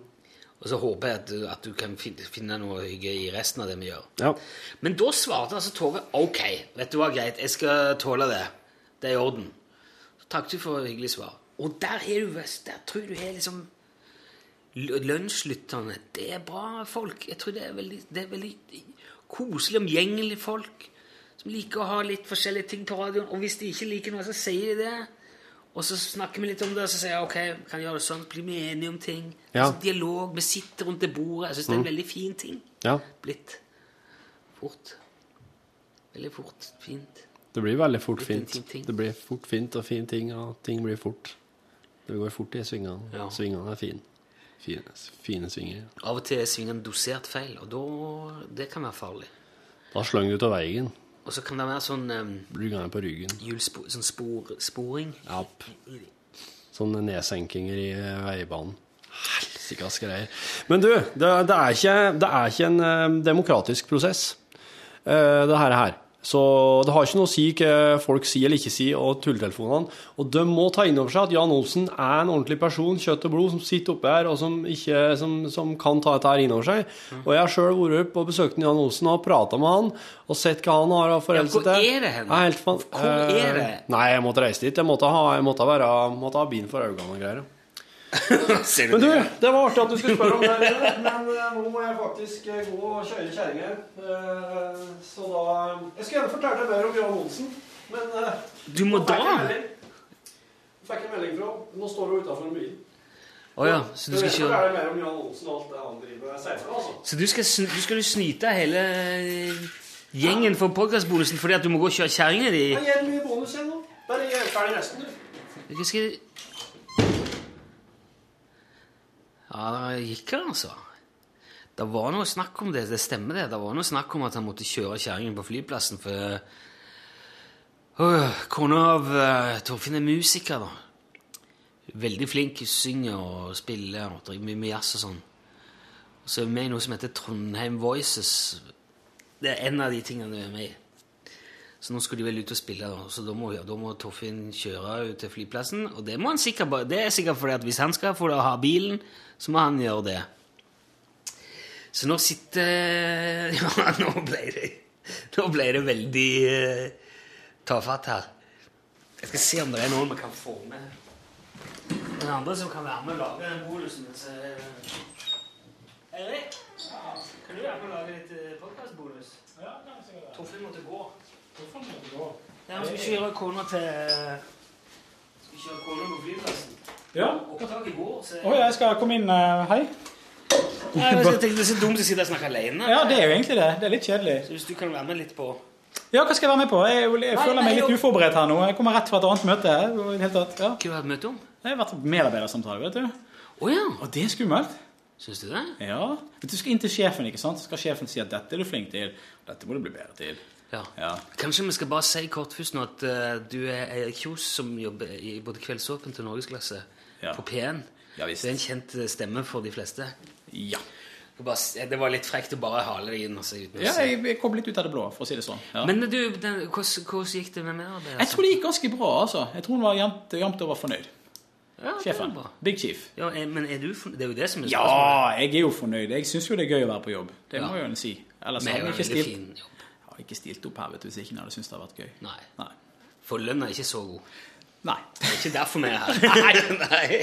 Og så håper jeg at du, at du kan finne noe hygge i resten av det vi gjør. ja. Men da svarte altså Tove ok, vet du hva, greit, jeg skal tåle det. Det er i orden. Så takk du for hyggelig svar. Og der er du der tror du har liksom lønnslytterne. lunsjlytterne. Det er bra folk. Jeg tror det er veldig, det er veldig koselig, omgjengelig folk som liker å ha litt forskjellige ting på radioen. Og hvis de ikke liker noe, så sier de det. Og så snakker vi litt om det, og så sier jeg ok, kan jeg gjøre det sånn, blir vi enige om ting. Ja. Altså, dialog, vi sitter rundt det bordet. Jeg syns det er en veldig fin ting ja. blitt fort. Veldig fort. Fint. Det blir veldig fort fint. Ting, ting. Det blir fort fint og fin ting, og ting blir fort. Det går fort i svingene. Ja. Svingene er fine. Fine, fine svinger. Av og til er svingene dosert feil, og da, det kan være farlig. Da slenger du ut av veien. Og så kan det være sånn um, Blir gående på ryggen. hjulspo, sånn spor, sporing. Ja. Sånne nedsenkinger i eh, veibanen. Helsikas greier. Men du, det, det, er ikke, det er ikke en eh, demokratisk prosess, uh, det her. her. Så det har ikke noe å si hva folk sier eller ikke sier, og tulletelefonene. Og de må ta inn over seg at Jan Olsen er en ordentlig person, kjøtt og blod, som sitter oppe her, og som, ikke, som, som kan ta dette her inn over seg. Og jeg har sjøl vært på besøk til Jan Olsen og prata med han, og sett hva han har av foreldet hvor til. er det hen? Fan- Hvor er Eh, det? Nei, jeg måtte reise dit. Jeg måtte ha, jeg måtte være, måtte ha bilen for øynene og greier. Ser Men du, det? det var artig at du skulle spørre om det, men eh, nå må jeg faktisk eh, gå og kjøre kjerringer. Eh, Så da Jeg skulle gjerne fortelle deg mer om Jan Olsen, men Du må da? fikk jeg melding. Fikk en melding fra Nå står du utafor en bil. Oh, ja, så du skal kjøre altså. Så du skal, sn- du skal snyte hele gjengen for podkastbonusen fordi at du må gå og kjøre kjerringa di? Jeg gir mye bonus igjen nå. Bare er jeg ferdig resten, du. Skal Ja, det gikk det, altså. Det var noe snakk om det. Det stemmer, det. Det var noe snakk om at han måtte kjøre kjerringen på flyplassen, for øh, Kona av uh, Torfinn er musiker, da. Veldig flink, synger og spiller og driver mye med jazz og sånn. Og så er vi med i noe som heter Trondheim Voices. Det er en av de tingene vi er med i. Så nå skulle de vel ut og spille, da. så da må, da må Toffin kjøre ut til flyplassen. Og det, må han sikkert, det er sikkert fordi at hvis han skal få ha bilen, så må han gjøre det. Så nå sitter Ja, nå ble det, nå ble det veldig uh, tafatt her. Jeg skal se om det er noen vi kan få med. Den andre som kan være med og lage den bolusen. Så... Erik, kan du være med og lage litt podkastbolus? Ja. Torfinn måtte gå. Hvorfor må du gå? Ja, han skulle kjøre kona til Skulle kjøre kona på flyplassen. Ja. Opptak i går, så Å, jeg skal komme inn. eh, hei. Nei, jeg tenkte Det er så dumt å sitte og snakke alene. Ja, det er jo egentlig det. Det er litt kjedelig. Så hvis du kan være med litt på Ja, hva skal jeg være med på? Jeg, jeg føler meg litt uforberedt her nå. Jeg kommer rett fra et annet møte. og i det hele tatt, Ja. Hva har du hatt møte om? Jeg har vært på medarbeidersamtale, vet du. Å ja. Og det er skummelt. Syns du det? Ja. Du skal inn til sjefen, ikke sant? Så skal sjefen si at dette er du flink til. Dette må du bli bedre til. Ja. Ja. Kanskje vi skal bare si kort først nå at uh, du er Erik Kjos som jobber i både Kveldsåpen til Norgesklasse Ja. på P1. Ja, visst. Det er en kjent eh, stemme for de fleste. Ja. Bare Det var litt frekt å bare hale deg inn. Altså, se ut ja jeg, jeg kom litt ut av det blå, for å si det sånn. Ja. Men du, den, hvordan, hvordan gikk det med mer arbeid? Altså? jeg tror det gikk ganske bra, altså. Jeg tror han var jevnt, jevnt over fornøyd. ja, det Sjefen. Big Chief. Ja, eh, men er du fornøyd? Det er jo det som er Ja, jeg er jo fornøyd. Jeg syns jo det er gøy å være på jobb. Det Ja. må jeg jo si. Ellers hadde jeg ikke stilt, hadde ikke stilt opp her vet du, hvis ikke han hadde syntes det hadde vært gøy. Nei. Nei. For lønna er ikke så god. Nei. Det er ikke derfor vi er her. nei.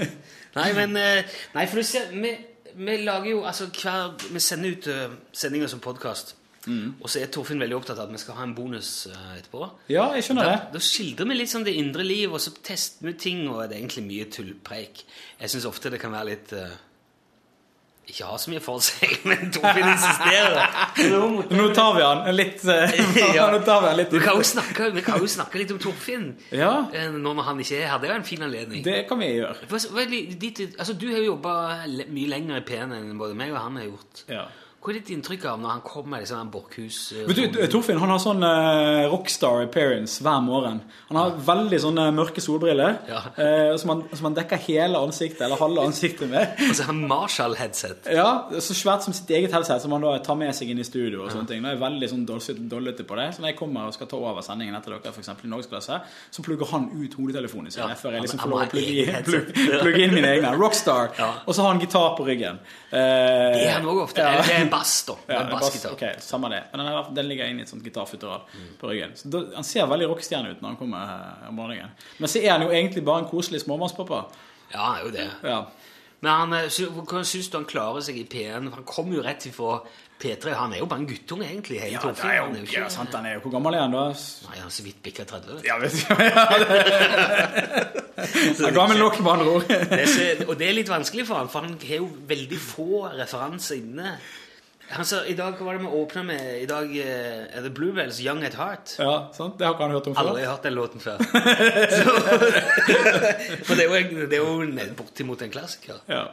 nei, nei, men eh, Nei, for du ser, vi, vi lager jo altså hver Vi sender ut uh, sendinger som podkast. Og så er Torfinn veldig opptatt av at vi skal ha en bonus eh, etterpå. Ja, jeg skjønner Da, det. da skildrer vi litt sånn det indre liv, og så tester vi ting, og det er egentlig mye tullpreik. Jeg syns ofte det kan være litt eh, ikke har så mye for seg, men Torfinn insisterer. Nå tar vi han litt eh, Ja. Vi han litt Vi kan snakke, vi kan jo snakke litt om Torfinn Ja, eh, nå når han ikke er her. Det er jo en fin anledning. det kan vi gjøre. Altså, du har jo jobba mye lenger i P1 enn både meg og han har gjort. Ja. Hva er ditt inntrykk av når han kommer i sånn Borchhus eh, Vet du, Torfinn han har sånn uh, rockstar appearance hver morgen. Han har veldig sånne mørke solbriller Ja. uh, som, han, som han dekker hele ansiktet, eller halve ansiktet med. og så har han Marshall-headset. Ja, Så svært som sitt eget headset, som han da tar med seg inn i studio. og sånne ting. Da er jeg veldig sånn dollete, på det. Så når jeg kommer og skal ta over sendingen etter dere, eksempel i Norgesklasse, så plugger han ut hodetelefonen sin. Ja, før jeg liksom får lov å plugge inn, eget plugg, inn mine egne. Rockstar. Ja. Og så har han gitar på ryggen. Uh, Det er han òg ofte. ja. Er bass, da. Ja, bass, bassgitar. ok, samme det. Men den, er, den ligger inne i et sånt gitarfutteral på ryggen. Så da, han ser veldig rockestjerne ut når han kommer eh, om morgenen. Men så er han jo egentlig bare en koselig småmannspappa. Ja, han er jo det. Ja. Men han, eh, hvordan syns du han klarer seg i P1? Han kommer jo rett ifra P3. Han er jo bare en guttunge, egentlig. Ja, det er jo, Han er jo ja, sant, han er jo Hvor gammel er han da? Nei, han er så vidt bikka 30. vet du. Ja, vet du. Ja, Han er gammel nok, med andre ord. Og det er litt vanskelig for han, for han har jo veldig få referanser inne. Han sa, I dag var det vi åpna med I dag eh, er det Bluebells 'Young at Heart'. Ja, sant? Det har ikke han hørt om før. Aldri hørt den låten før. Så, for det er jo, det er jo bortimot en klassiker. Ja.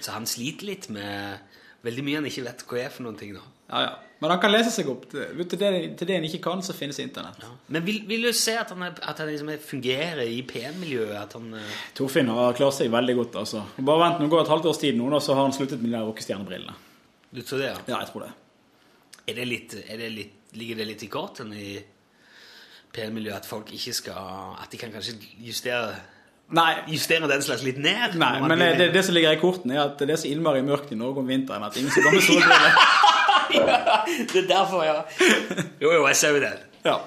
Så han sliter litt med veldig mye han ikke vet hva er for noen ting. da. ja, ja. Men han kan lese seg opp. Til til det, til det han ikke kan, så finnes internett. Men vil, vil du se at han, er, at han liksom er- fungerer i PM-miljøet? At han eh, Torfinn har klart seg veldig godt. altså. Bare vent, nå går et halvt års tid nå, da, så har han sluttet med de rockestjernebrillene. Du tror det, ja? Ja, jeg tror det. Er det litt, er det litt, ligger det litt i korten i PR-miljøet at folk ikke skal At de kan kanskje justere Nei, Justere den slags litt ned? Nei, men eh, det, det som ligger i kortene, er at det er så innmari mørkt i Norge om vinteren at ingen skal går med solbriller. ja, det er derfor, ja. Jo, jo, jeg ser jo det. Ja.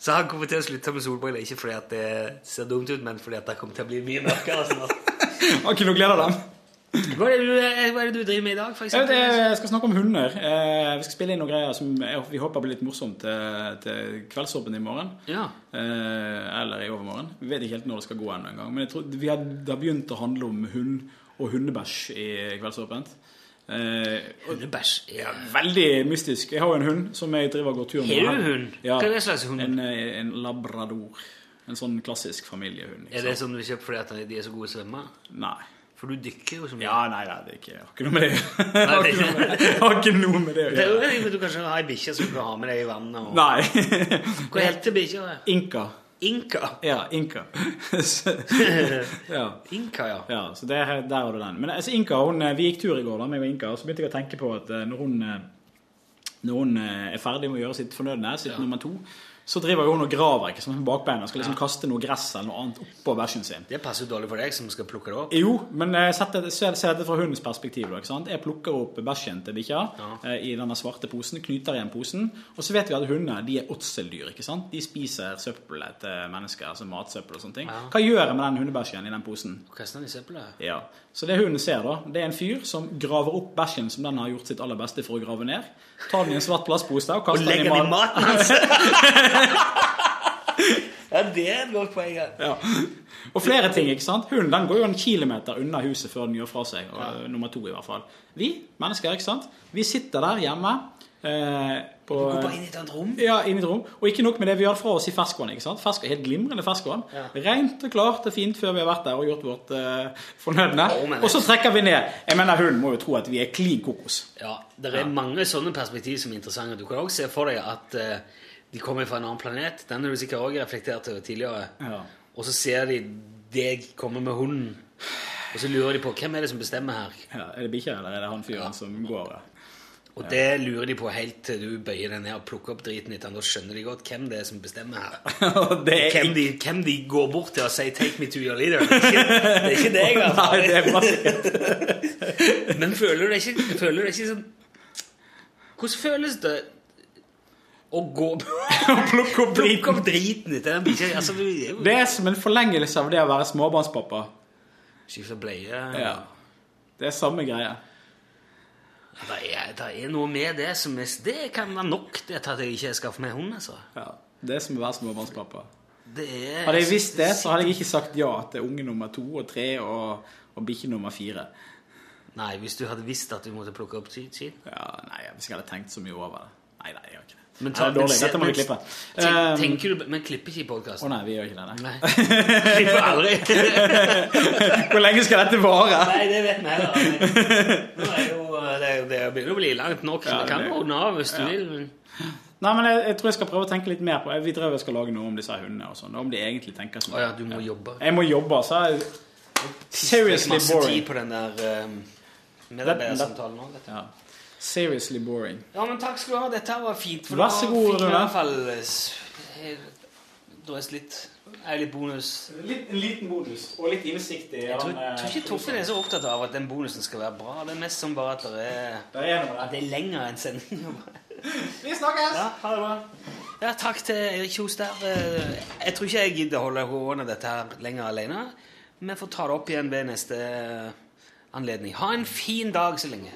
Så han kommer til å slutte med solbriller, ikke fordi at det ser dumt ut, men fordi at det kommer til å bli mye mørkere. Sånn. Har ikke noe glede av dem. Hva, er det du, hva er det du driver med i dag, for eksempel? jeg skal snakke om hunder. Eh, vi skal spille inn noen greier som vi håper blir litt morsomt til, til kveldsåpen i morgen. Ja. Eh, eller i overmorgen. Vi vet ikke helt når det skal gå ennå engang. Men jeg tror vi har, det har begynt å handle om hund og hundebæsj i Kveldsåpent. Eh, Hundebæsj. ja, veldig mystisk. Jeg har jo en hund som jeg driver og går tur med. Har du hund? Ja, Hva er det slags hund? En, eh, en labrador. En sånn klassisk familiehund. Er det sant? sånn du kjøper fordi at de er så gode svømmere? Nei. For du dykker jo så mye. Ja, nei, nei, det er ikke, har ikke noe med det Nei, gjøre. det har ikke noe med det å gjøre. du kanskje har ei bikkje som du kan ha med deg i vannet. Og... Nei. Hva heter bikkja? Inka. Inka. Ja, Inka. Så- ja. Inka, ja. ja, så det, er- der har du den. Men altså, Inka, hun, eh, vi gikk tur i går da, meg og Inka, og så begynte jeg å tenke på at eh, når hun, eh, når hun er ferdig med å gjøre sitt fornødne, sitt nummer to, så driver hun og graver ikke med bakbeina og skal liksom kaste noe gress eller noe annet oppå bæsjen sin. Det passer jo dårlig for deg som skal plukke det opp. Jo, men se det, se dette fra hundens perspektiv. Jeg plukker opp bæsjen til bikkja eh, i denne svarte posen, knyter igjen posen. Og så vet vi at hunder de er åtseldyr. ikke sant? De spiser søppelet til mennesker, altså matsøppel og sånne ting. Hva gjør jeg med den hundebæsjen i den posen? Kaster den i søppelet. Ja, Så det hunden ser, da, det er en fyr som graver opp bæsjen som den har gjort sitt aller beste for å grave ned. Tar den i en svart plastpose og Og den i legger den i maten. maten hans! ja, det er et godt poeng. ja. Ja. Og flere ting, ikke sant? Hunden den går jo en kilometer unna huset før den gjør fra seg. Og, Nummer to i hvert fall. Vi, mennesker, ikke sant? Vi sitter der hjemme eh, på Gå bare inn i et annet rom. ja, inn i et rom. Og ikke nok med det, vi har fra oss i ferskvann. ikke sant? Fersk, helt glimrende ferskvann. Rent og klart og fint før vi har vært der og gjort vårt eh, fornødne. Oh, Og så trekker vi ned. Jeg mener, Hunden må jo tro at vi er klin kokos. Ja, Det er mange sånne perspektiv som er interessante. Du kan også se for deg at eh, de kommer fra en annen planet. Den har du sikkert også reflektert over tidligere. Ja. Og så ser de deg komme med hunden, og så lurer de på hvem er det som bestemmer her. Ja, er det bikkja, eller er det han fyren som går? ja? Og det lurer de på helt til du bøyer deg ned og plukker opp driten litt. Da skjønner de godt hvem det er som bestemmer her. Er Hvem de, hvem de går bort til og sier 'take me to your leader'. Det er ikke, det er ikke deg, altså. Nei, det er bare Men føler du det ikke, føler du det ikke sånn Hvordan føles det å gå plukke opp Plukke opp driten til den bikkja? Altså, Det er som en forlengelse av det å være småbarnspappa. Skifte bleie. Ja. Det er samme greie. Det, er, det er noe med det som er Det kan være nok det til at jeg ikke skaffer meg hund, altså. Ja. Det er som å være småbarnspappa. Er, Hadde jeg visst det, så hadde jeg ikke sagt ja til unge nummer to og tre og, og bikkje nummer fire. Nei, hvis du hadde visst at du måtte plukke opp skit. skit. Ja, nei, hvis jeg hadde tenkt så mye over det. Nei, nei, jeg har ikke. Men ta, det dårlig. men Dette må vi klippe. Tenk, Um, tenker du, Men klipper ikke i Å oh, nei, vi gjør ikke det. Nei. Klipper aldri. Hvor lenge skal dette vare? Nei, det vet vi heller. ikke. jo, det, det begynner å bli langt nok. Ja, Vi kan det- ordne av hvis du vil. Men... Nei, men jeg, jeg tror jeg skal prøve å tenke litt mer på Vi drev og skal lage noe om disse hundene og sånn. Om de egentlig tenker sånn. Å ja, du må jobbe. Jeg må jobbe, så er Seriously masse boring. tid på den der um, medarbeidersamtalen vet du. Ja. Seriously boring. Ja, men takk skal du ha. Dette var fint. For Vær så god, fikk i Rune. hvert fall eh, drøst litt. Er litt bonus. Litt, en liten bonus, og litt innsikt i Jeg tror, tror ikke Torfinn er så opptatt av at den bonusen skal være bra. Det er mest som bare at det er, Det er at det er lenger enn sendinga. Vi snakkes! Ja, ha det bra. Ja, takk til Erik Kjos der. Eh, Jeg tror ikke jeg gidder holde hårene dette her lenger alene. Vi får ta det opp igjen ved neste anledning. Ha en fin dag så lenge.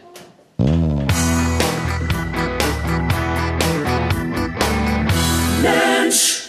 Lunsj!